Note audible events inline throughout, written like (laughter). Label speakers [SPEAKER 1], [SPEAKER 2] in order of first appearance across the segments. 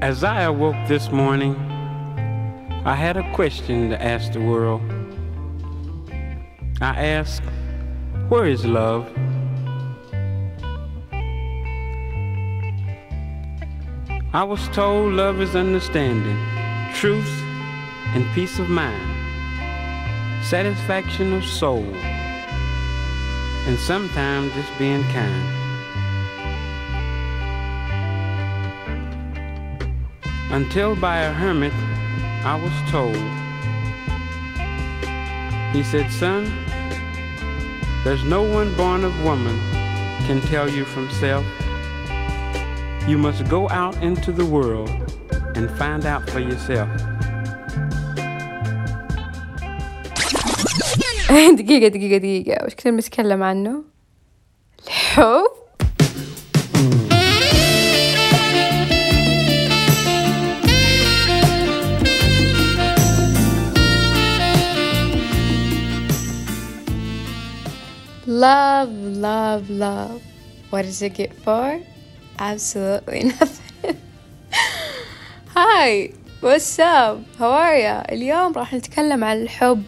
[SPEAKER 1] As I awoke this morning, I had a question to ask the world. I asked, Where is love? I was told love is understanding, truth, and peace of mind, satisfaction of soul, and sometimes just being kind. Until by a hermit I was told. He said, Son, there's no one born of woman can tell you from self. You must go out into the world and find out for yourself.
[SPEAKER 2] دقيقة دقيقة دقيقة وش كنا بنتكلم عنه؟ الحب Love, love, love. What is it good for? Absolutely (laughs) nothing. Hi, what's up? How are ya? اليوم راح نتكلم عن الحب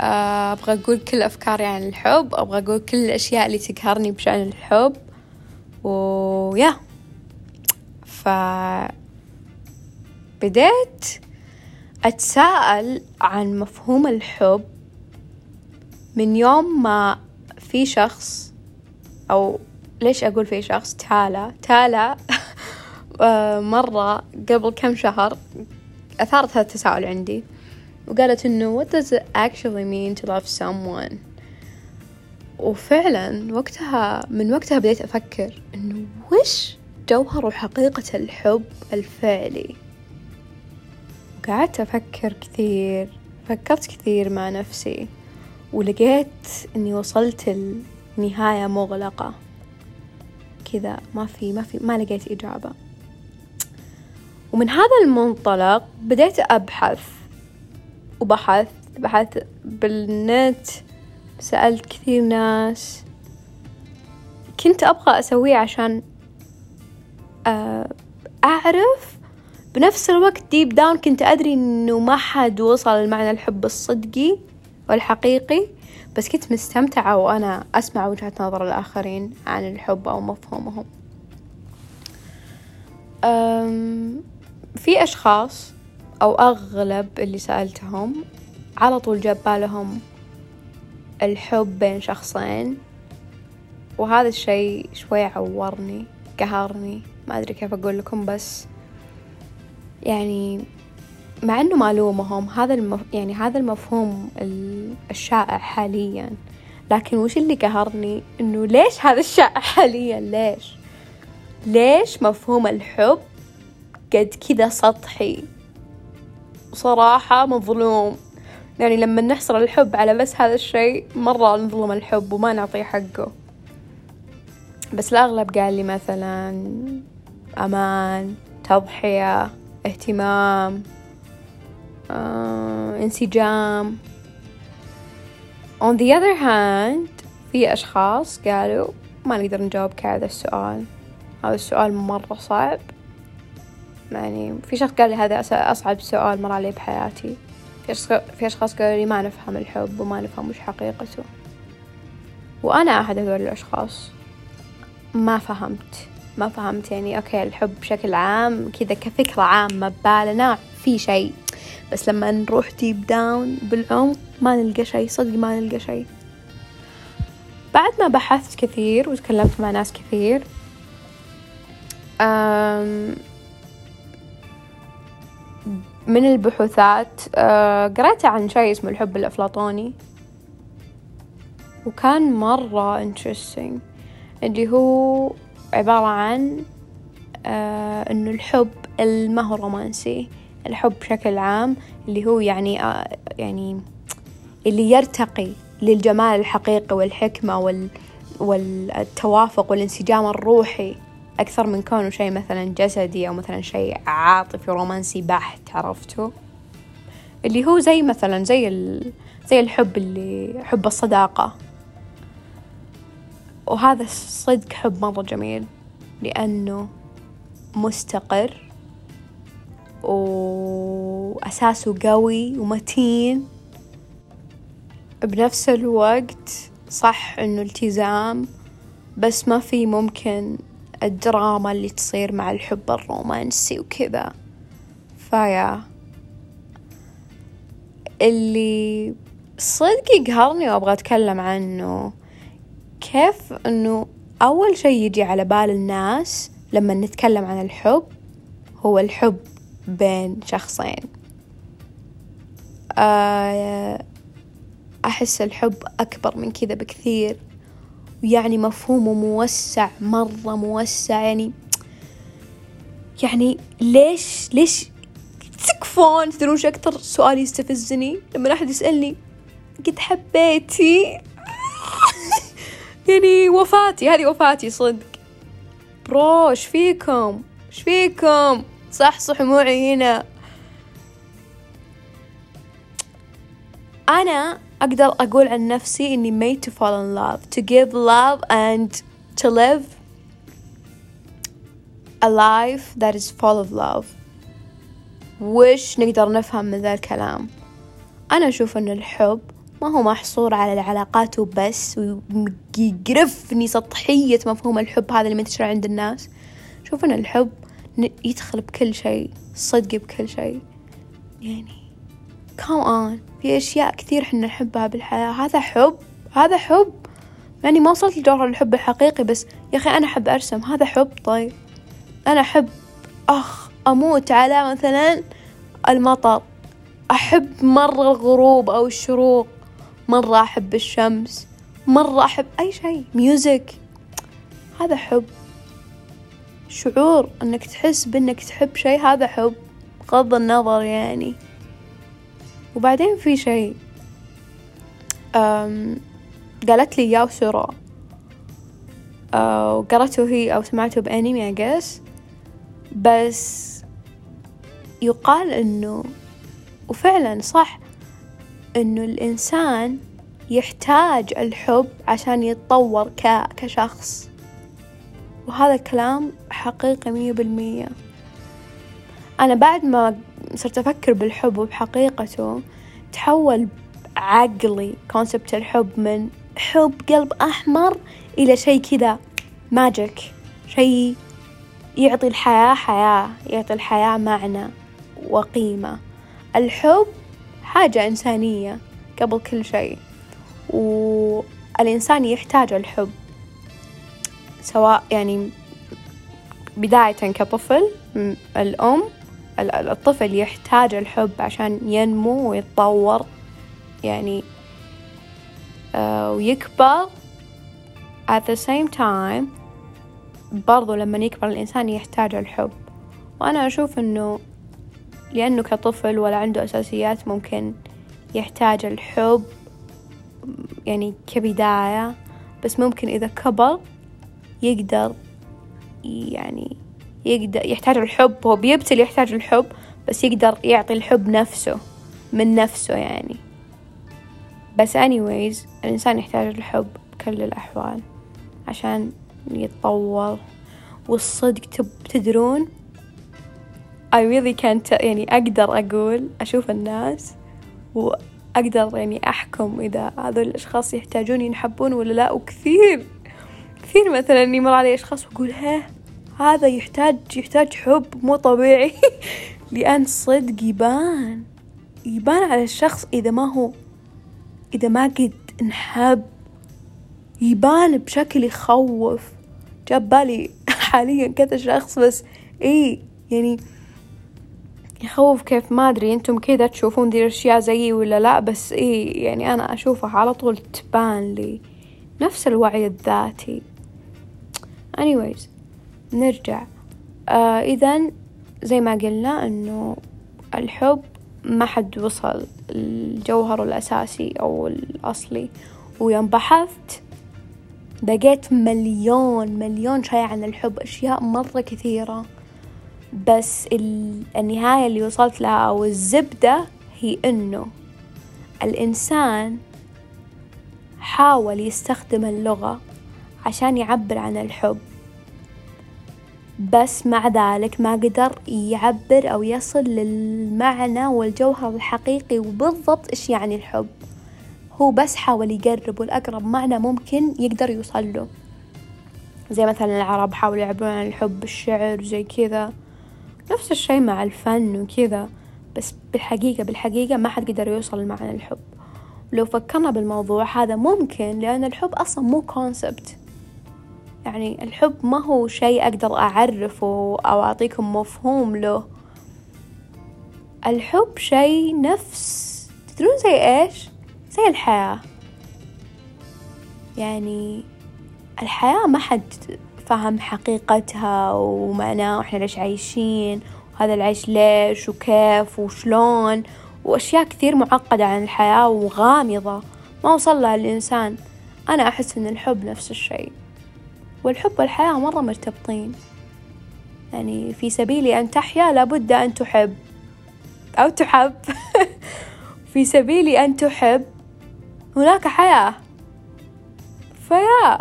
[SPEAKER 2] آه، أبغى أقول كل أفكاري عن الحب أبغى أقول كل الأشياء اللي تقهرني بشأن الحب ويا ف بديت أتساءل عن مفهوم الحب من يوم ما في شخص أو ليش أقول في شخص؟ تالا. تالا (laughs) آه، مرة قبل كم شهر أثارت هذا التساؤل عندي وقالت إنه what does it actually mean to love someone وفعلا وقتها من وقتها بديت أفكر إنه وش جوهر وحقيقة الحب الفعلي؟ وقعدت أفكر كثير فكرت كثير مع نفسي. ولقيت إني وصلت لنهاية مغلقة. كذا ما في ما في ما لقيت إجابة. ومن هذا المنطلق بديت أبحث. وبحثت بحثت بالنت سألت كثير ناس. كنت أبغى أسويه عشان آه، أعرف. بنفس الوقت ديب داون كنت أدري إنه ما حد وصل لمعنى الحب الصدقي. والحقيقي بس كنت مستمتعة وأنا أسمع وجهة نظر الآخرين عن الحب أو مفهومهم. في أشخاص أو أغلب اللي سألتهم على طول جاب بالهم الحب بين شخصين وهذا الشي شوي عورني قهرني ما أدري كيف أقول لكم بس يعني مع إنه ما ألومهم هذا المف... يعني هذا المفهوم الشائع حاليا. لكن وش اللي قهرني؟ إنه ليش هذا الشائع حاليا؟ ليش؟ ليش مفهوم الحب قد كذا سطحي؟ صراحة مظلوم. يعني لما نحصر الحب على بس هذا الشيء مرة نظلم الحب وما نعطيه حقه. بس الأغلب قال لي مثلا أمان تضحية اهتمام. آه، انسجام. On the other hand في أشخاص قالوا ما نقدر نجاوبك على هذا السؤال. هذا السؤال مرة صعب. يعني في شخص قال لي هذا أصعب سؤال مر علي بحياتي. في أشخاص قالوا لي ما نفهم الحب وما نفهم وش حقيقته. وأنا أحد هذول الأشخاص. ما فهمت. ما فهمت يعني okay الحب بشكل عام كذا كفكرة عامة ببالنا في شيء. بس لما نروح deep down بالعمق ما نلقى شيء صدق ما نلقى شيء. بعد ما بحثت كثير وتكلمت مع ناس كثير من البحوثات آه، قرأت عن شيء اسمه الحب الأفلاطوني. وكان مرة interesting اللي هو عبارة عن آه إنه الحب الما هو رومانسي الحب بشكل عام اللي هو يعني آه يعني اللي يرتقي للجمال الحقيقي والحكمة وال والتوافق والانسجام الروحي أكثر من كونه شيء مثلا جسدي أو مثلا شيء عاطفي رومانسي بحت عرفتوا؟ اللي هو زي مثلا زي ال... زي الحب اللي حب الصداقة. وهذا الصدق حب مرة جميل لأنه مستقر وأساسه قوي ومتين. بنفس الوقت صح إنه التزام بس ما في ممكن الدراما اللي تصير مع الحب الرومانسي وكذا. فيا. اللي صدق يقهرني وأبغى أتكلم عنه كيف إنه أول شي يجي على بال الناس لما نتكلم عن الحب هو الحب. بين شخصين. آه، أحس الحب أكبر من كذا بكثير ويعني مفهومه موسع مرة موسع يعني يعني ليش ليش تكفون تدرون وش أكثر؟ سؤال يستفزني. لما أحد يسألني قد حبيتي؟ (laughs) يعني وفاتي هذه وفاتي صدق. برو إيش فيكم؟ إيش فيكم؟ صح صح معي هنا أنا أقدر أقول عن نفسي إني made to fall in love to give love and to live a life that is full of love. وش نقدر نفهم من ذا الكلام؟ أنا أشوف أن الحب ما هو محصور على العلاقات وبس ويقرفني سطحية مفهوم الحب هذا اللي منتشر عند الناس. شوف أن الحب يدخل بكل شيء صدق بكل شيء. يعني كام اون في أشياء كثير حنا نحبها بالحياة. هذا حب هذا حب. يعني ما وصلت لجوهر الحب الحقيقي بس يا أخي أنا أحب أرسم. هذا حب طيب. أنا أحب أخ أموت على مثلا المطر. أحب مرة الغروب أو الشروق. مرة أحب الشمس. مرة أحب أي شيء. music هذا حب. شعور انك تحس بانك تحب شيء هذا حب بغض النظر يعني. وبعدين في شيء قالت لي ياو سورا آه، وقرأته هي أو سمعته بأنمي I guess بس يقال إنه وفعلا صح إنه الإنسان يحتاج الحب عشان يتطور. كشخص. وهذا الكلام حقيقي مية بالمية. أنا بعد ما صرت أفكر بالحب وبحقيقته تحول عقلي concept الحب من حب قلب أحمر إلى شيء كذا magic شيء يعطي الحياة حياة يعطي الحياة معنى وقيمة. الحب حاجة إنسانية قبل كل شيء والإنسان يحتاج الحب. سواء يعني بداية كطفل الأم الطفل يحتاج الحب عشان ينمو ويتطور يعني uh, ويكبر. At the same time برضو لما يكبر الإنسان يحتاج الحب. وأنا أشوف إنه لأنه كطفل ولا عنده أساسيات ممكن يحتاج الحب يعني كبداية. بس ممكن إذا كبر يقدر يعني يقدر يحتاج الحب هو بيبتل يحتاج الحب بس يقدر يعطي الحب نفسه من نفسه يعني. بس anyways الإنسان يحتاج الحب بكل الأحوال عشان يتطور. والصدق تب تدرون؟ I really can't يعني أقدر أقول أشوف الناس وأقدر يعني أحكم إذا هذول الأشخاص يحتاجون ينحبون ولا لا وكثير. كثير مثلا يمر علي أشخاص وأقول ها هذا يحتاج يحتاج حب مو طبيعي. (laughs) لأن صدق يبان يبان على الشخص إذا ما هو إذا ما قد انحب. يبان بشكل يخوف. جاب بالي (laughs) حاليا كذا شخص بس إيه يعني يخوف كيف ما أدري أنتم كذا تشوفون ذي الأشياء زيي ولا لا بس إيه يعني أنا أشوفها على طول تبان لي نفس الوعي الذاتي. Anyways نرجع. آه إذا زي ما قلنا إنه الحب ما حد وصل الجوهر الأساسي أو الأصلي ويوم بحثت لقيت مليون مليون شيء عن الحب أشياء مرة كثيرة. بس النهاية اللي وصلت لها أو الزبدة هي إنه الإنسان حاول يستخدم اللغة عشان يعبر عن الحب. بس مع ذلك ما قدر يعبر أو يصل للمعنى والجوهر الحقيقي وبالضبط إيش يعني الحب. هو بس حاول يقرب والأقرب معنى ممكن يقدر يوصل له. زي مثلا العرب حاولوا يعبرون عن الحب بالشعر زي كذا. نفس الشي مع الفن وكذا بس بالحقيقة بالحقيقة ما حد قدر يوصل لمعنى الحب. لو فكرنا بالموضوع هذا ممكن لأن الحب أصلا مو كونسبت يعني الحب ما هو شيء أقدر أعرفه أو أعطيكم مفهوم له. الحب شيء نفس. تدرون زي إيش؟ زي الحياة. يعني الحياة ما حد فهم حقيقتها ومعناه وإحنا ليش عايشين وهذا العيش ليش وكيف وشلون وأشياء كثير معقدة عن الحياة وغامضة. ما وصل لها الإنسان. أنا أحس إن الحب نفس الشيء. والحب والحياة مرة مرتبطين. يعني في سبيل أن تحيا لابد أن تحب. أو تحب. (laughs) في سبيل أن تحب. هناك حياة. فيا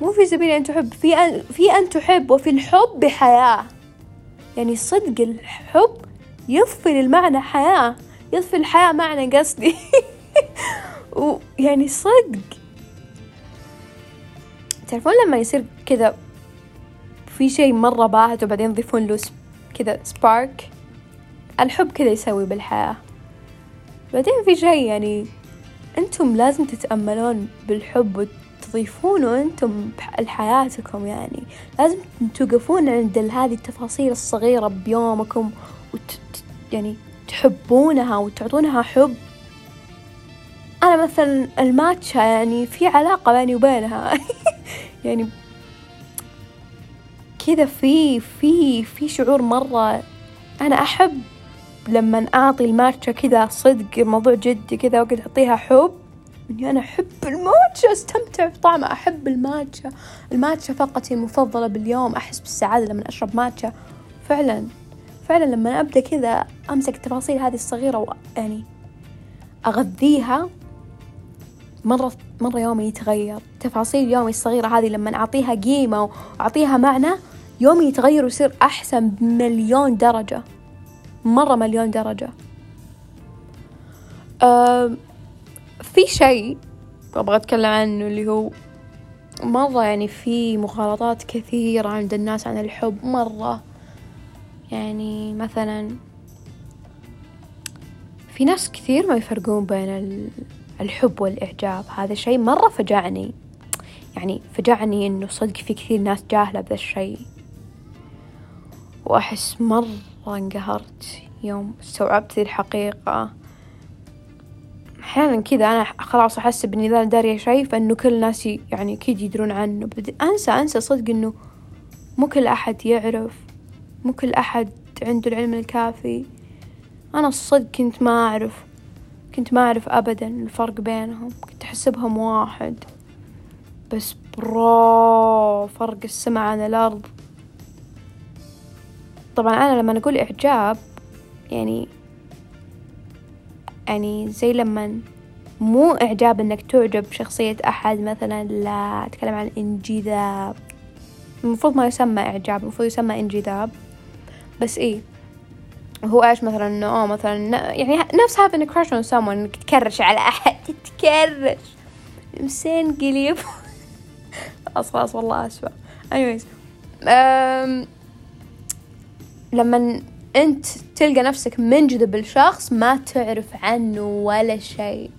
[SPEAKER 2] مو في سبيل أن تحب. في أن في أن تحب وفي الحب حياة. يعني صدق الحب يضفي للمعنى حياة. يضفي الحياة معنى قصدي. (laughs) ويعني صدق. تعرفون لما يصير كذا في شيء مرة باهت وبعدين يضيفون له كذا سبارك الحب كذا يسوي بالحياة. بعدين في شيء يعني أنتم لازم تتأملون بالحب وتضيفونه أنتم لحياتكم يعني. لازم توقفون عند هذه التفاصيل الصغيرة بيومكم وت يعني تحبونها وتعطونها حب. أنا مثلا الماتشا يعني في علاقة بيني وبينها. (laughs) يعني كذا في في في شعور مرة أنا أحب لما أعطي الماتشا كذا صدق موضوع جدي كذا وقت أعطيها حب. إني أنا أحب الماتشا أستمتع بطعمه أحب الماتشا الماتشا فقط المفضلة باليوم أحس بالسعادة لما أشرب ماتشا فعلا فعلا لما أبدأ كذا أمسك التفاصيل هذه الصغيرة ويعني أغذيها مرة مرة يومي يتغير. تفاصيل يومي الصغيرة هذه لما أعطيها قيمة وأعطيها معنى يومي يتغير ويصير أحسن بمليون درجة. مرة مليون درجة. أه في شيء أبغى أتكلم عنه اللي هو مرة يعني في مغالطات كثيرة عند الناس عن الحب. مرة يعني مثلا في ناس كثير ما يفرقون بين الحب والإعجاب هذا شيء مرة فجعني. يعني فجعني إنه صدق في كثير ناس جاهلة بذا الشيء. وأحس مرة انقهرت يوم استوعبت ذي الحقيقة. أحيانا كذا أنا خلاص أحس إني إذا دارية شيء فإنه كل الناس يعني أكيد يدرون عنه. أنسى أنسى صدق إنه مو كل أحد يعرف مو كل أحد عنده العلم الكافي. أنا الصدق كنت ما أعرف. كنت ما أعرف أبدا الفرق بينهم كنت أحسبهم واحد. بس برو فرق السماء عن الأرض. طبعا أنا لما أقول إعجاب يعني يعني زي لما مو إعجاب إنك تعجب بشخصية أحد مثلا لا أتكلم عن إنجذاب. المفروض ما يسمى إعجاب المفروض يسمى إنجذاب. بس إيه هو إيش مثلا إنه آه مثلا يعني نفس having a crush on someone إنك تكرش على أحد تتكرش مسين قليب. (laughs) خلاص خلاص والله اسفة anyways um, لما أنت تلقى نفسك منجذب بالشخص ما تعرف عنه ولا شيء.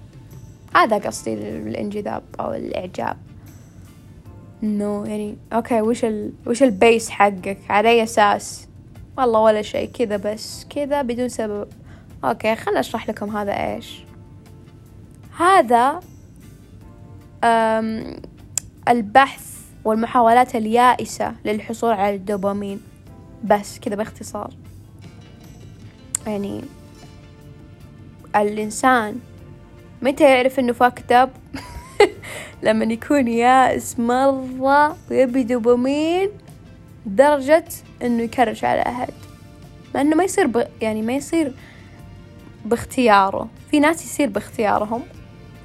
[SPEAKER 2] هذا قصدي الانجذاب أو الإعجاب. إنه يعني okay وش ال وش ال base حقك؟ على أي أساس؟ والله ولا شيء كذا بس كذا بدون سبب. okay خلنا أشرح لكم هذا إيش. هذا البحث والمحاولات اليائسة للحصول على الدوبامين. بس كذا باختصار. يعني الإنسان متى يعرف إنه فاكت أب (laughs) لما يكون يائس مرة ويبي دوبامين درجة إنه يكرش على أحد. مع إنه ما يصير ب... يعني ما يصير باختياره. في ناس يصير باختيارهم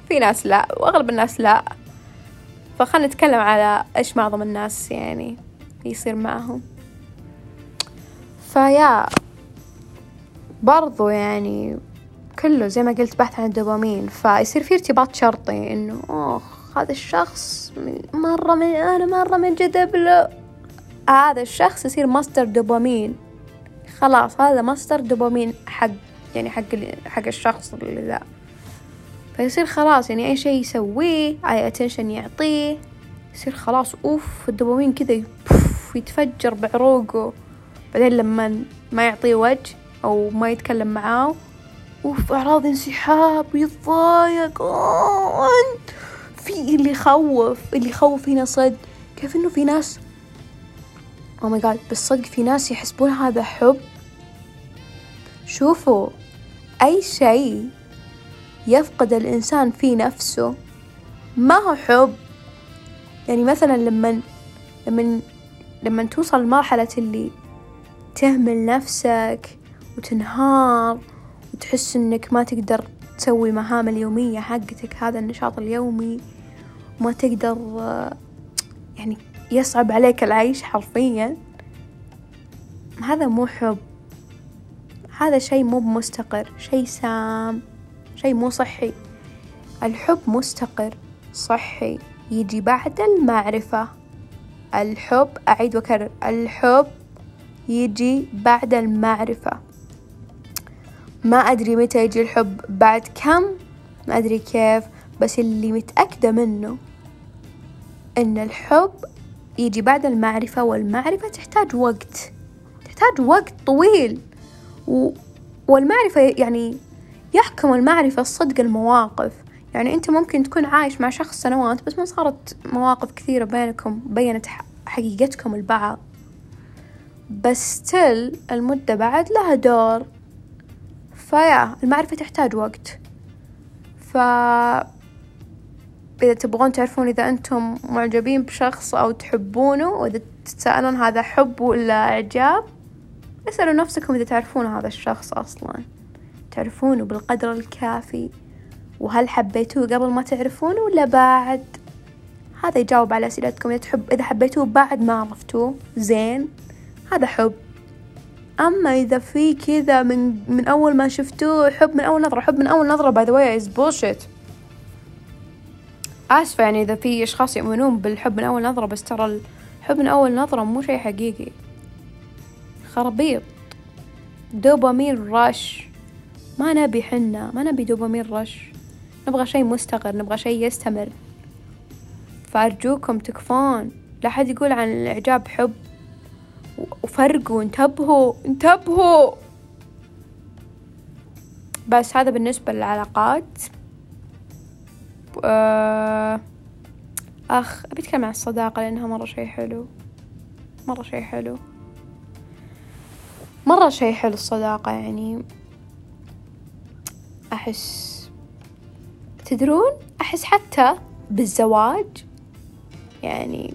[SPEAKER 2] في ناس لا وأغلب الناس لا. فخلنا نتكلم على إيش معظم الناس يعني يصير معهم. فيا برضو يعني كله زي ما قلت بحث عن الدوبامين فيصير في ارتباط شرطي إنه اخ هذا الشخص مرة من أنا مرة منجذب له هذا الشخص يصير مصدر دوبامين. خلاص هذا مصدر دوبامين حق يعني حق حق الشخص اللي ذا. فيصير خلاص يعني أي شيء يسويه أي attention يعطيه يصير خلاص أوف الدوبامين كذا يتفجر بعروقه. بعدين لما ما يعطيه وجه أو ما يتكلم معاه وفي أعراض انسحاب ويتضايق في اللي يخوف اللي يخوف هنا صدق. كيف إنه في ناس أو ماي جاد بالصدق في ناس يحسبون هذا حب. شوفوا أي شيء يفقد الإنسان في نفسه ما هو حب. يعني مثلا لما لما لما توصل لمرحلة اللي تهمل نفسك وتنهار وتحس إنك ما تقدر تسوي مهام اليومية حقتك هذا النشاط اليومي. وما تقدر يعني يصعب عليك العيش حرفيا. هذا مو حب. هذا شيء مو مستقر شيء سام شيء مو صحي. الحب مستقر صحي. يجي بعد المعرفة. الحب أعيد وأكرر. الحب يجي بعد المعرفة. ما أدري متى يجي الحب بعد كم؟ ما أدري كيف بس اللي متأكدة منه إن الحب يجي بعد المعرفة والمعرفة تحتاج وقت. تحتاج وقت طويل. و... والمعرفة يعني يحكم المعرفة الصدق المواقف. يعني أنت ممكن تكون عايش مع شخص سنوات بس ما صارت مواقف كثيرة بينكم بينت حقيقتكم البعض. بس تل المدة بعد لها دور. فيا المعرفة تحتاج وقت. ف إذا تبغون تعرفون إذا أنتم معجبين بشخص أو تحبونه وإذا تتساءلون هذا حب ولا إعجاب اسألوا نفسكم إذا تعرفون هذا الشخص أصلا. تعرفونه بالقدر الكافي. وهل حبيتوه قبل ما تعرفونه ولا بعد؟ هذا يجاوب على أسئلتكم. إذا تحب إذا حبيتوه بعد ما عرفتوه زين. هذا حب. أما إذا في كذا من من أول ما شفتوه حب من أول نظرة. حب من أول نظرة by the way is bullshit آسفة يعني إذا في أشخاص يؤمنون بالحب من أول نظرة بس ترى الحب من أول نظرة مو شي حقيقي. خربيط dopamine rush. ما نبي حنا ما نبي dopamine rush. نبغى شي مستقر نبغى شي يستمر. فأرجوكم تكفون. لا حد يقول عن الإعجاب حب وفرقوا انتبهوا انتبهوا. بس هذا بالنسبة للعلاقات. آه، أخ أبي أتكلم عن الصداقة لأنها مرة شي حلو. مرة شي حلو. مرة شي حلو الصداقة يعني أحس تدرون؟ أحس حتى بالزواج. يعني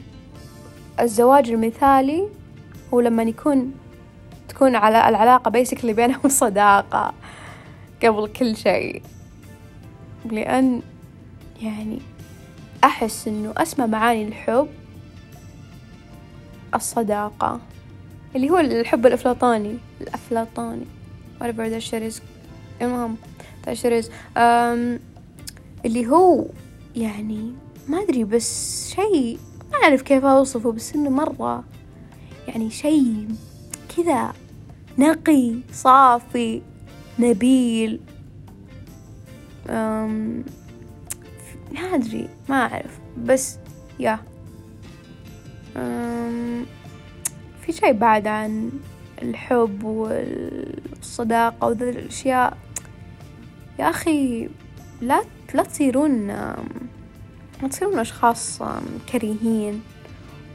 [SPEAKER 2] الزواج المثالي هو لما يكون تكون على العلاقة بيسكلي بينهم (laughs) صداقة قبل كل شيء. لأن يعني أحس إنه أسمى معاني الحب الصداقة اللي هو الحب الأفلاطوني الأفلاطوني whatever that shit is. المهم that shit is. um, اللي هو يعني ما أدري بس شيء ما أعرف كيف أوصفه بس إنه مرة يعني شيء كذا نقي صافي نبيل. أم ما أدري ما أعرف بس يا. في شيء بعد عن الحب والصداقة وذي الأشياء. يا أخي لا لا تصيرون لا تصيرون أشخاص كريهين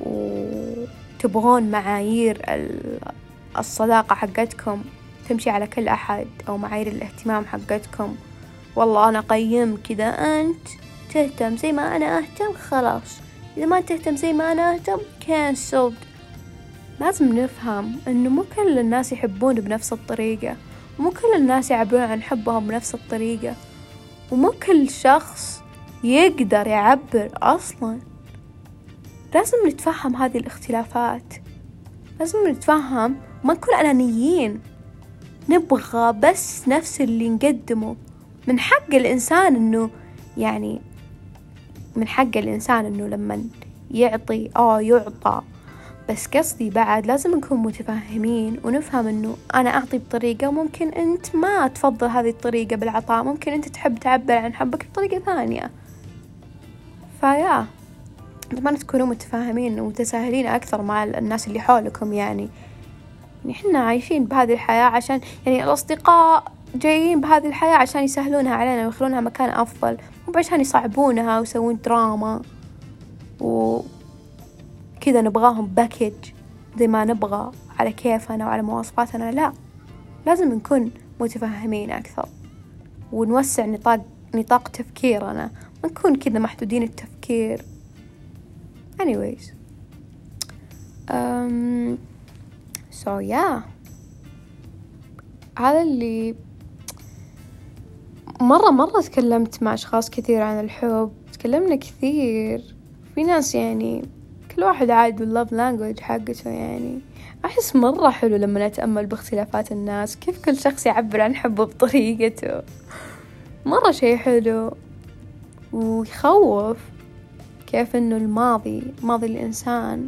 [SPEAKER 2] وتبغون معايير الصداقة حقتكم تمشي على كل أحد أو معايير الاهتمام حقتكم. والله أنا قيم كذا أنت تهتم زي ما أنا أهتم خلاص. إذا ما تهتم زي ما أنا أهتم كانسلد لازم نفهم إنه مو كل الناس يحبون بنفس الطريقة مو كل الناس يعبرون عن حبهم بنفس الطريقة ومو كل شخص يقدر يعبر أصلا. لازم نتفهم هذه الاختلافات. لازم نتفهم ما نكون أنانيين نبغى بس نفس اللي نقدمه. من حق الإنسان إنه يعني من حق الإنسان إنه لما يعطي أو يعطى. بس قصدي بعد لازم نكون متفاهمين ونفهم إنه أنا أعطي بطريقة ممكن أنت ما تفضل هذه الطريقة بالعطاء. ممكن أنت تحب تعبر عن حبك بطريقة ثانية. فيا أتمنى تكونوا متفاهمين ومتساهلين أكثر مع الناس اللي حولكم يعني. يعني إحنا عايشين بهذه الحياة عشان يعني الأصدقاء جايين بهذه الحياة عشان يسهلونها علينا ويخلونها مكان أفضل. مو عشان يصعبونها ويسوون دراما. و كذا نبغاهم باكج زي ما نبغى على كيفنا وعلى مواصفاتنا. لا لازم نكون متفهمين أكثر ونوسع نطاق نطاق تفكيرنا. ما نكون كذا محدودين التفكير. Anyways. um, so yeah. هذا اللي مرة مرة تكلمت مع أشخاص كثير عن الحب تكلمنا كثير. في ناس يعني كل واحد عاد باللوف لانجوج حقته يعني. أحس مرة حلو لما أتأمل باختلافات الناس كيف كل شخص يعبر عن حبه بطريقته. مرة شي حلو ويخوف كيف إنه الماضي ماضي الإنسان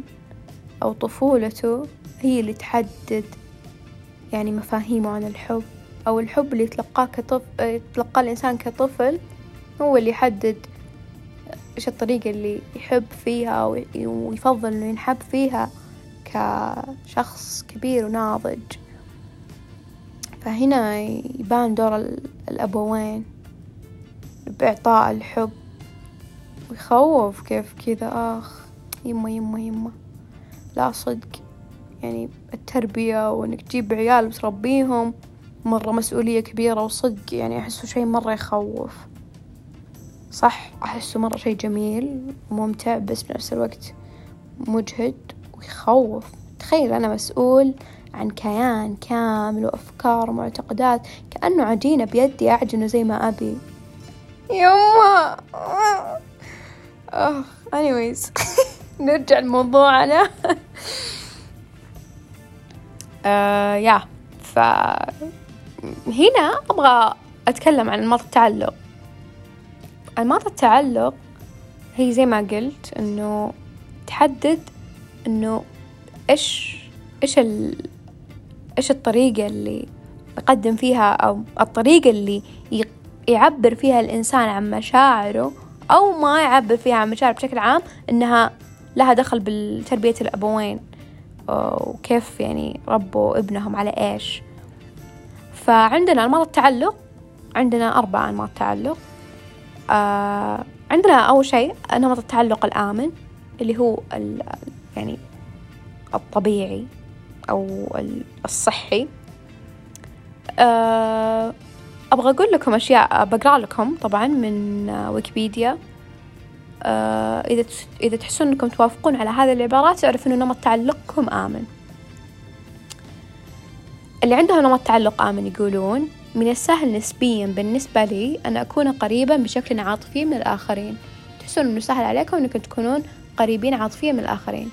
[SPEAKER 2] أو طفولته هي اللي تحدد يعني مفاهيمه عن الحب. أو الحب اللي يتلقاه كطفل يتلقاه الإنسان كطفل هو اللي يحدد إيش الطريقة اللي يحب فيها ويفضل إنه ينحب فيها كشخص كبير وناضج. فهنا يبان دور الأبوين بإعطاء الحب ويخوف كيف كذا. آخ يما يما يما. لا صدق. يعني التربية وإنك تجيب عيال وتربيهم مرة مسؤولية كبيرة وصدق يعني أحسه شي مرة يخوف. صح أحسه مرة شي جميل وممتع بس بنفس الوقت مجهد ويخوف. تخيل أنا مسؤول عن كيان كامل وأفكار ومعتقدات كأنه عجينة بيدي أعجنه زي ما أبي. يما أوه anyways (laughs) نرجع لموضوعنا. (laughs) آه يا ف هنا أبغى أتكلم عن أنماط التعلق. أنماط التعلق هي زي ما قلت إنه تحدد إنه إيش إيش ال إيش الطريقة اللي يقدم فيها أو الطريقة اللي يعبر فيها الإنسان عن مشاعره أو ما يعبر فيها عن مشاعره بشكل عام إنها لها دخل بتربية الأبوين. وكيف يعني ربوا ابنهم على إيش. فعندنا أنماط التعلق عندنا أربع أنماط تعلق. آه عندنا أول شيء نمط التعلق الآمن اللي هو يعني الطبيعي أو الصحي. آه أبغى أقول لكم أشياء بقرأ لكم طبعا من ويكيبيديا. آه إذا إذا تحسون أنكم توافقون على هذه العبارات اعرفوا أنه نمط تعلقكم آمن. اللي عندهم نمط تعلق آمن يقولون من السهل نسبيا بالنسبة لي أن أكون قريبا بشكل عاطفي من الآخرين. تحسون أنه سهل عليكم أنكم تكونون قريبين عاطفيا من الآخرين.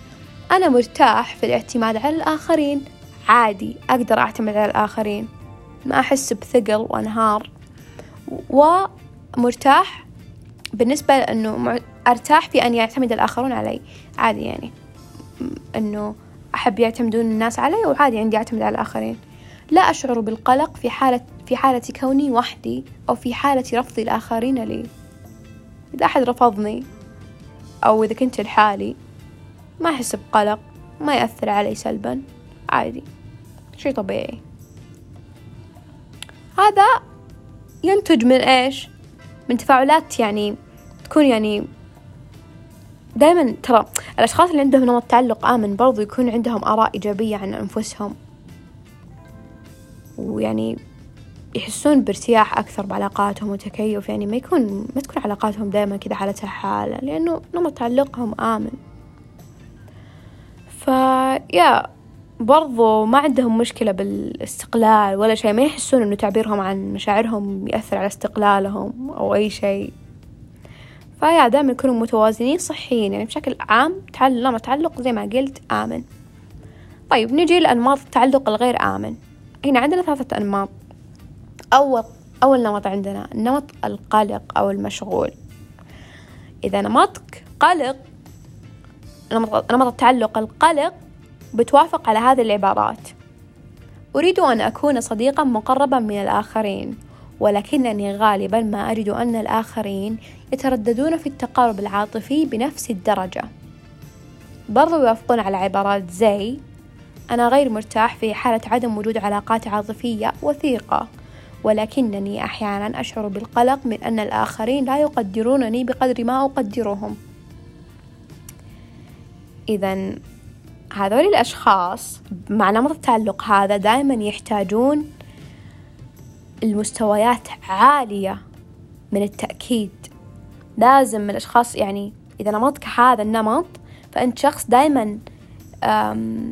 [SPEAKER 2] أنا مرتاح في الاعتماد على الآخرين. عادي أقدر أعتمد على الآخرين. ما أحس بثقل وأنهار. ومرتاح بالنسبة لأنه أرتاح في أن يعتمد الآخرون علي. عادي يعني. أنه أحب يعتمدون الناس علي وعادي عندي أعتمد على الآخرين. لا أشعر بالقلق في حالة في حالة كوني وحدي أو في حالة رفض الآخرين لي. إذا أحد رفضني أو إذا كنت لحالي ما أحس بقلق ما يأثر علي سلبا عادي شي طبيعي. هذا ينتج من إيش؟ من تفاعلات يعني تكون يعني دائما ترى الأشخاص اللي عندهم نمط تعلق آمن برضو يكون عندهم آراء إيجابية عن أنفسهم. ويعني يحسون بارتياح أكثر بعلاقاتهم وتكيف يعني ما يكون ما تكون علاقاتهم دائما كذا حالتها حالة لأنه نمط تعلقهم آمن. فيا برضو ما عندهم مشكلة بالاستقلال ولا شيء ما يحسون إنه تعبيرهم عن مشاعرهم يأثر على استقلالهم أو أي شيء. فيا دائما يكونوا متوازنين صحيين يعني بشكل عام تعلق تعلق زي ما قلت آمن. طيب نجي لأنماط التعلق الغير آمن. هنا عندنا ثلاثة أنماط. أول أول نمط عندنا نمط القلق أو المشغول. إذا نمطك قلق نمط, نمط التعلق القلق بتوافق على هذه العبارات. أريد أن أكون صديقا مقربا من الآخرين ولكنني غالبا ما أجد أن الآخرين يترددون في التقارب العاطفي بنفس الدرجة. برضو يوافقون على عبارات زي أنا غير مرتاح في حالة عدم وجود علاقات عاطفية وثيقة ولكنني أحيانا أشعر بالقلق من أن الآخرين لا يقدرونني بقدر ما أقدرهم. إذا هذول الأشخاص مع نمط التعلق هذا دائما يحتاجون المستويات عالية من التأكيد. لازم الأشخاص يعني إذا نمطك هذا النمط فأنت شخص دائما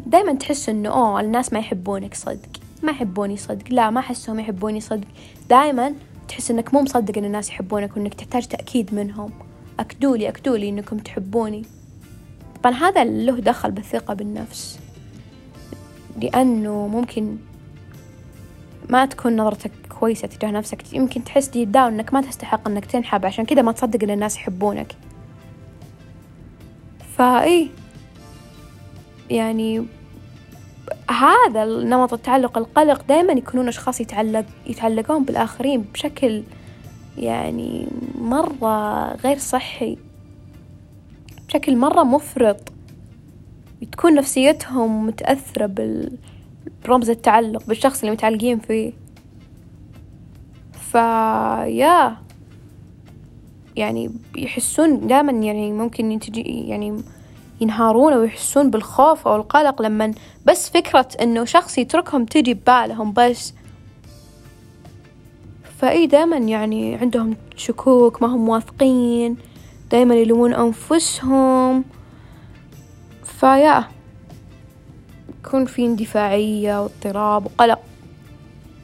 [SPEAKER 2] دائما تحس إنه أوه الناس ما يحبونك صدق. ما يحبوني صدق. لا ما أحسهم يحبوني صدق. دائما تحس إنك مو مصدق إن الناس يحبونك وإنك تحتاج تأكيد منهم. أكدولي أكدولي إنكم تحبوني. طبعا هذا له دخل بالثقة بالنفس. لأنه ممكن ما تكون نظرتك كويسة تجاه نفسك. يمكن تحس دي داون إنك ما تستحق إنك تنحب عشان كذا ما تصدق إن الناس يحبونك. فإيه يعني هذا نمط التعلق القلق دائما يكونون أشخاص يتعلق يتعلقون بالآخرين بشكل يعني مرة غير صحي بشكل مرة مفرط. تكون نفسيتهم متأثرة برمز التعلق بالشخص اللي متعلقين فيه. فيا يعني يحسون دائما يعني ممكن تجي يعني ينهارون أو يحسون بالخوف أو القلق لما بس فكرة إنه شخص يتركهم تجي ببالهم بس. فأي دائما يعني عندهم شكوك ما هم واثقين دائما يلومون أنفسهم. فيا يكون في اندفاعية واضطراب وقلق.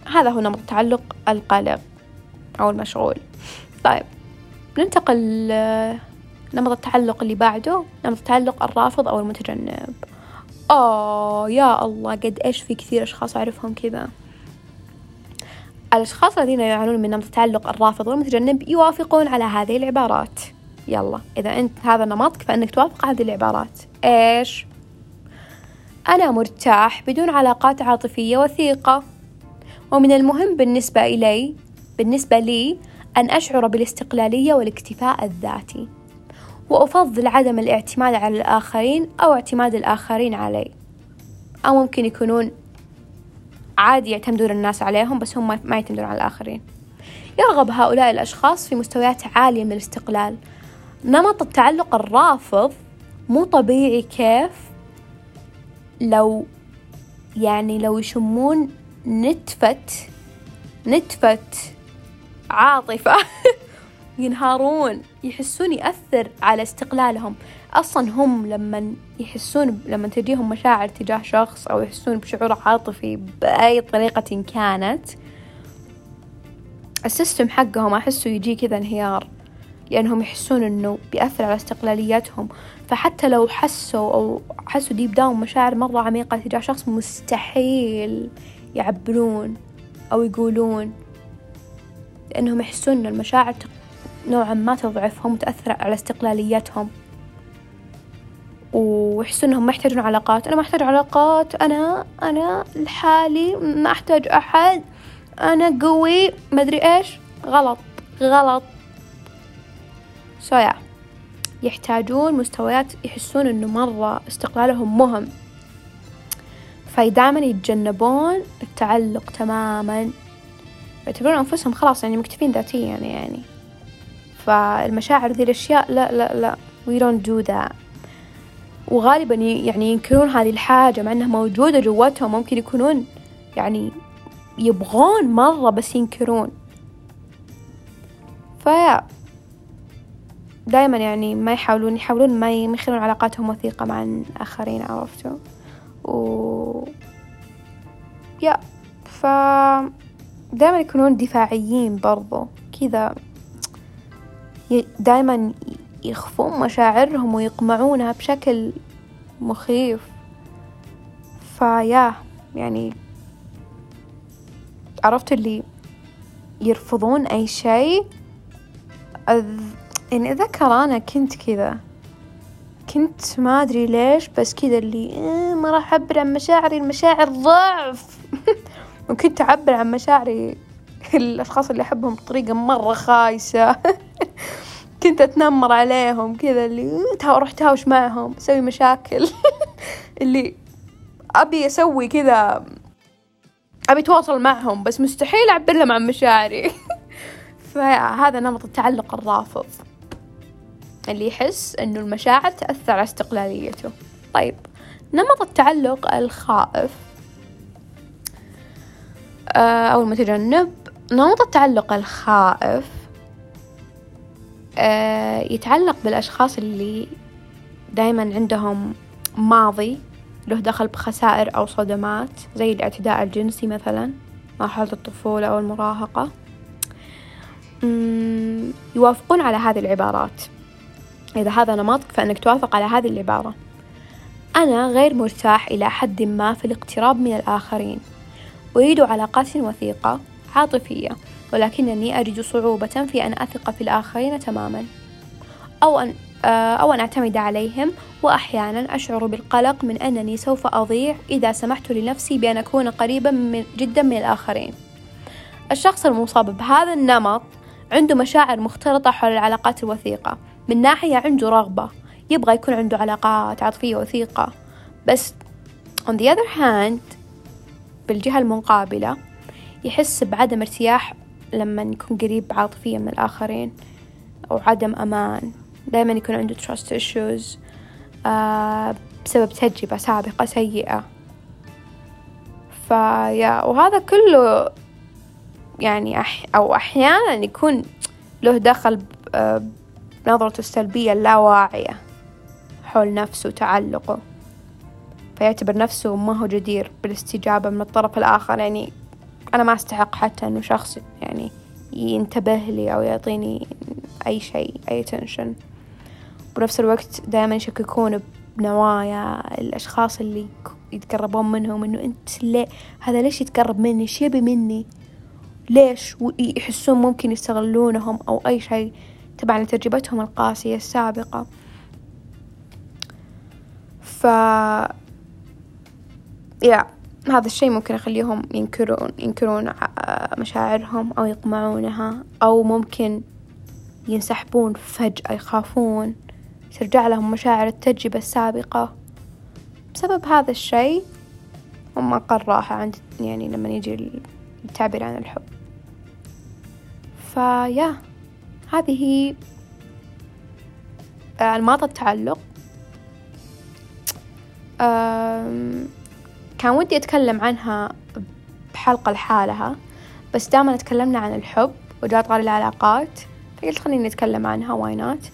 [SPEAKER 2] هذا هو نمط التعلق القلق أو المشغول. طيب ننتقل نمط التعلق اللي بعده نمط التعلق الرافض أو المتجنب. آه يا الله قد إيش في كثير أشخاص أعرفهم كذا. الأشخاص الذين يعانون من نمط التعلق الرافض والمتجنب يوافقون على هذه العبارات. يلا إذا أنت هذا نمطك فإنك توافق هذه العبارات. إيش؟ أنا مرتاح بدون علاقات عاطفية وثيقة. ومن المهم بالنسبة إلي بالنسبة لي أن أشعر بالاستقلالية والاكتفاء الذاتي. وأفضل عدم الاعتماد على الآخرين أو اعتماد الآخرين علي. أو ممكن يكونون عادي يعتمدون الناس عليهم بس هم ما يعتمدون على الآخرين. يرغب هؤلاء الأشخاص في مستويات عالية من الاستقلال. نمط التعلق الرافض مو طبيعي كيف لو يعني لو يشمون نتفة نتفة عاطفة (laughs) ينهارون. يحسون يأثر على استقلالهم. أصلا هم لما يحسون لما تجيهم مشاعر تجاه شخص أو يحسون بشعور عاطفي بأي طريقة كانت ال system حقهم أحسه يجي كذا انهيار لأنهم يحسون إنه بيأثر على استقلاليتهم. فحتى لو حسوا أو حسوا deep down مشاعر مرة عميقة تجاه شخص مستحيل يعبرون أو يقولون لأنهم يحسون إن المشاعر نوعا ما تضعفهم وتأثر على استقلاليتهم. ويحسون إنهم ما يحتاجون علاقات. أنا ما أحتاج علاقات. أنا أنا لحالي ما أحتاج أحد. أنا قوي ما أدري إيش. غلط. غلط. سويا يحتاجون مستويات يحسون إنه مرة استقلالهم مهم. فدائما يتجنبون التعلق تماما. يعتبرون أنفسهم خلاص يعني مكتفين ذاتيا يعني, يعني. فالمشاعر ذي الأشياء لا لا لا we don't do that. وغالبا يعني ينكرون هذه الحاجة مع أنها موجودة جواتهم ممكن يكونون يعني يبغون مرة بس ينكرون. فيا دائما يعني ما يحاولون يحاولون ما يخلون علاقاتهم وثيقة مع الآخرين عرفتوا؟ و يا ف دائما يكونون دفاعيين برضو كذا. دائما يخفون مشاعرهم ويقمعونها بشكل مخيف. فيا يعني عرفت اللي يرفضون أي شيء؟ يعني أذكر أنا كنت كذا. كنت ما أدري ليش بس كذا اللي إيه ما راح أعبر عن مشاعري المشاعر ضعف. (laughs) وكنت أعبر عن مشاعري (laughs) الأشخاص اللي أحبهم بطريقة مرة خايسة. (laughs) (laughs) كنت أتنمر عليهم كذا اللي أروح تهاوش معهم أسوي مشاكل. (laughs) اللي أبي أسوي كذا أبي أتواصل معهم بس مستحيل أعبر لهم عن مشاعري. (laughs) فهذا نمط التعلق الرافض. اللي يحس إنه المشاعر تأثر على استقلاليته. طيب نمط التعلق الخائف. آه، أو المتجنب نمط التعلق الخائف يتعلق بالأشخاص اللي دايما عندهم ماضي له دخل بخسائر أو صدمات زي الاعتداء الجنسي مثلا مرحلة الطفولة أو المراهقة. يوافقون على هذه العبارات. إذا هذا نمطك فإنك توافق على هذه العبارة. أنا غير مرتاح إلى حد ما في الاقتراب من الآخرين. أريد علاقات وثيقة عاطفية. ولكنني أجد صعوبة في أن أثق في الآخرين تماما. أو أن آه، أو أن أعتمد عليهم وأحيانا أشعر بالقلق من أنني سوف أضيع إذا سمحت لنفسي بأن أكون قريبا من جدا من الآخرين. الشخص المصاب بهذا النمط عنده مشاعر مختلطة حول العلاقات الوثيقة. من ناحية عنده رغبة يبغى يكون عنده علاقات عاطفية وثيقة. بس on the other hand بالجهة المقابلة يحس بعدم ارتياح لما يكون قريب عاطفيا من الآخرين أو عدم أمان. دائما يكون عنده trust issues آه بسبب تجربة سابقة سيئة. فيا وهذا كله يعني أح أو أحيانا يكون له دخل بنظرته السلبية اللاواعية حول نفسه وتعلقه. فيعتبر نفسه ما هو جدير بالاستجابة من الطرف الآخر يعني أنا ما أستحق حتى إنه شخص يعني ينتبه لي أو يعطيني أي شيء أي تنشن بنفس الوقت دائما يشككون بنوايا الأشخاص اللي يتقربون منهم إنه أنت ليه؟ هذا ليش يتقرب مني؟ إيش يبي مني؟ ليش؟ ويحسون ممكن يستغلونهم أو أي شيء تبعا لتجربتهم القاسية السابقة. ف يا هذا الشيء ممكن يخليهم ينكرون ينكرون آه، مشاعرهم أو يقمعونها أو ممكن ينسحبون فجأة يخافون ترجع لهم مشاعر التجربة السابقة. بسبب هذا الشيء هم أقل راحة عند يعني لما يجي التعبير عن الحب. فيا هذه آه، أنماط التعلق. كان ودي أتكلم عنها بحلقة لحالها بس دائما تكلمنا عن الحب وجاء طاري العلاقات فقلت خليني أتكلم عنها why not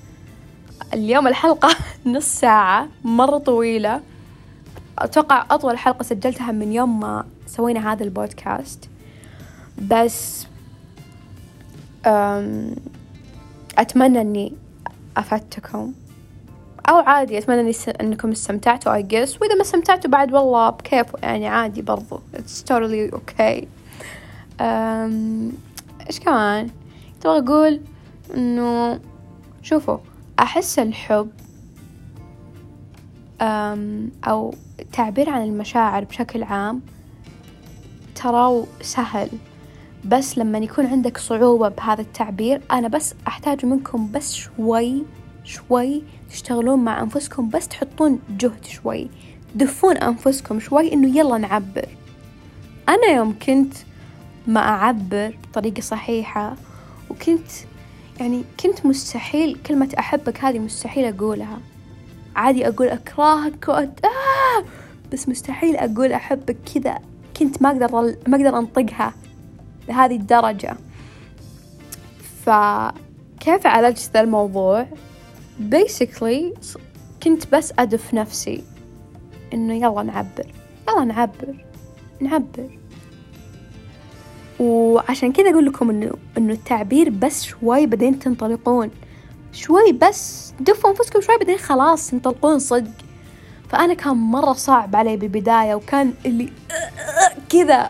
[SPEAKER 2] اليوم الحلقة (laughs) نص ساعة مرة طويلة. أتوقع أطول حلقة سجلتها من يوم ما سوينا هذا البودكاست. بس أتمنى أني أفدتكم. أو عادي أتمنى إنكم استمتعتوا I guess. وإذا ما استمتعتوا بعد والله بكيف يعني عادي برضو. It's totally okay. إيش كمان؟ تبغى أقول إنه شوفوا أحس الحب أو التعبير عن المشاعر بشكل عام تراه سهل. بس لما يكون عندك صعوبة بهذا التعبير أنا بس أحتاج منكم بس شوي شوي تشتغلون مع أنفسكم بس تحطون جهد شوي. دفون أنفسكم شوي إنه يلا نعبر. أنا يوم كنت ما أعبر بطريقة صحيحة وكنت يعني كنت مستحيل كلمة أحبك هذه مستحيل أقولها. عادي أقول أكرهك وأت... آه! بس مستحيل أقول أحبك كذا. كنت ما أقدر ما أقدر أنطقها لهذه الدرجة. فكيف عالجت ذا الموضوع؟ Basically كنت بس أدف نفسي إنه يلا نعبر. يلا نعبر. نعبر. وعشان كذا أقول لكم إنه إنه التعبير بس شوي بعدين تنطلقون. شوي بس. دفوا أنفسكم شوي بعدين خلاص تنطلقون صدق. فأنا كان مرة صعب علي بالبداية وكان اللي كذا.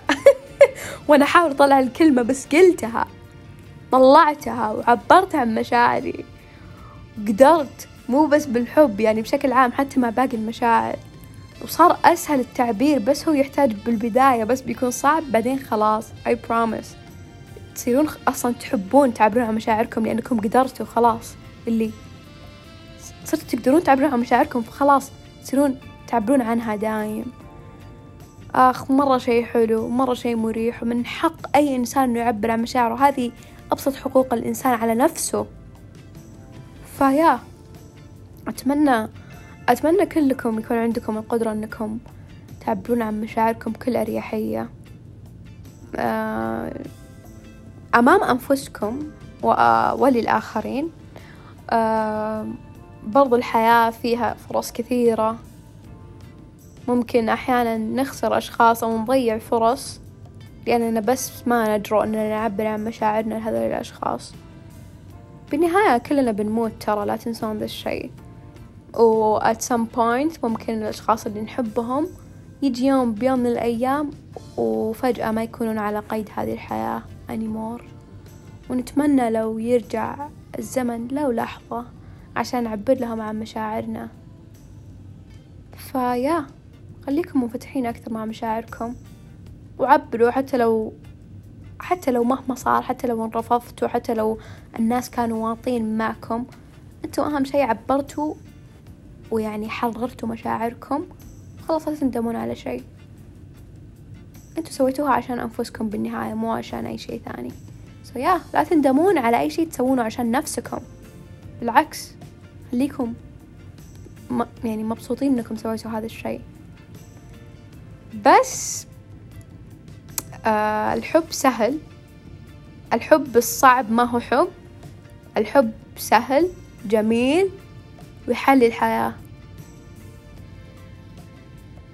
[SPEAKER 2] (laughs) وأنا أحاول أطلع الكلمة بس قلتها طلعتها وعبرت عن مشاعري. قدرت مو بس بالحب يعني بشكل عام حتى مع باقي المشاعر. وصار أسهل التعبير بس هو يحتاج بالبداية بس بيكون صعب بعدين خلاص I promise. تصيرون أصلا تحبون تعبرون عن مشاعركم لأنكم قدرتوا خلاص. اللي صرتوا تقدرون تعبرون عن مشاعركم فخلاص تصيرون تعبرون عنها دايم. آخ مرة شي حلو مرة شي مريح ومن حق أي إنسان إنه يعبر عن مشاعره. هذه أبسط حقوق الإنسان على نفسه. فيا. أتمنى أتمنى كلكم يكون عندكم القدرة أنكم تعبرون عن مشاعركم بكل أريحية. آه، أمام أنفسكم وللآخرين. آه، برضو الحياة فيها فرص كثيرة. ممكن أحيانا نخسر أشخاص أو نضيع فرص لأننا بس ما ندروا أننا نعبر عن مشاعرنا لهذول الأشخاص. بالنهاية كلنا بنموت ترى لا تنسون ذا الشي و at some point ممكن الأشخاص اللي نحبهم يجي يوم بيوم من الأيام وفجأة ما يكونون على قيد هذه الحياة anymore. ونتمنى لو يرجع الزمن لو لحظة عشان نعبر لهم عن مشاعرنا. فيا خليكم منفتحين أكثر مع مشاعركم. وعبروا حتى لو حتى لو مهما صار حتى لو انرفضتوا حتى لو الناس كانوا واطين معكم أنتوا أهم شي عبرتوا ويعني حررتوا مشاعركم خلاص لا تندمون على شي أنتوا سويتوها عشان أنفسكم بالنهاية مو عشان أي شي ثاني. سو so yeah, لا تندمون على أي شي تسوونه عشان نفسكم. بالعكس خليكم يعني مبسوطين إنكم سويتوا هذا الشيء. بس آه الحب سهل. الحب الصعب ما هو حب. الحب سهل جميل ويحلي الحياة.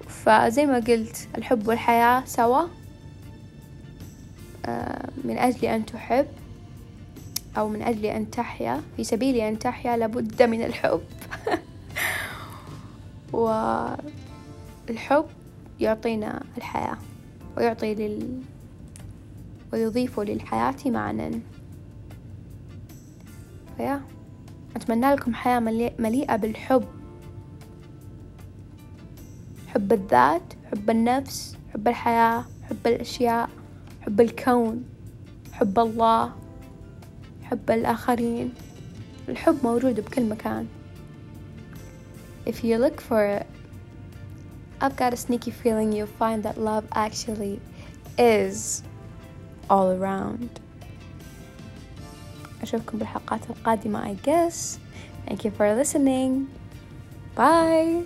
[SPEAKER 2] فزي ما قلت الحب والحياة سوا. آه من أجل أن تحب أو من أجل أن تحيا. في سبيل أن تحيا لابد من الحب. (laughs) والحب يعطينا الحياة. ويعطي لل ويضيف للحياة معنى. فيا أتمنى لكم حياة مليئة بالحب. حب الذات حب النفس حب الحياة حب الأشياء حب الكون حب الله حب الآخرين. الحب موجود بكل مكان. If you look for it I've got a sneaky feeling you'll find that love actually is all around أشوفكم بالحلقات القادمة I guess Thank you for listening Bye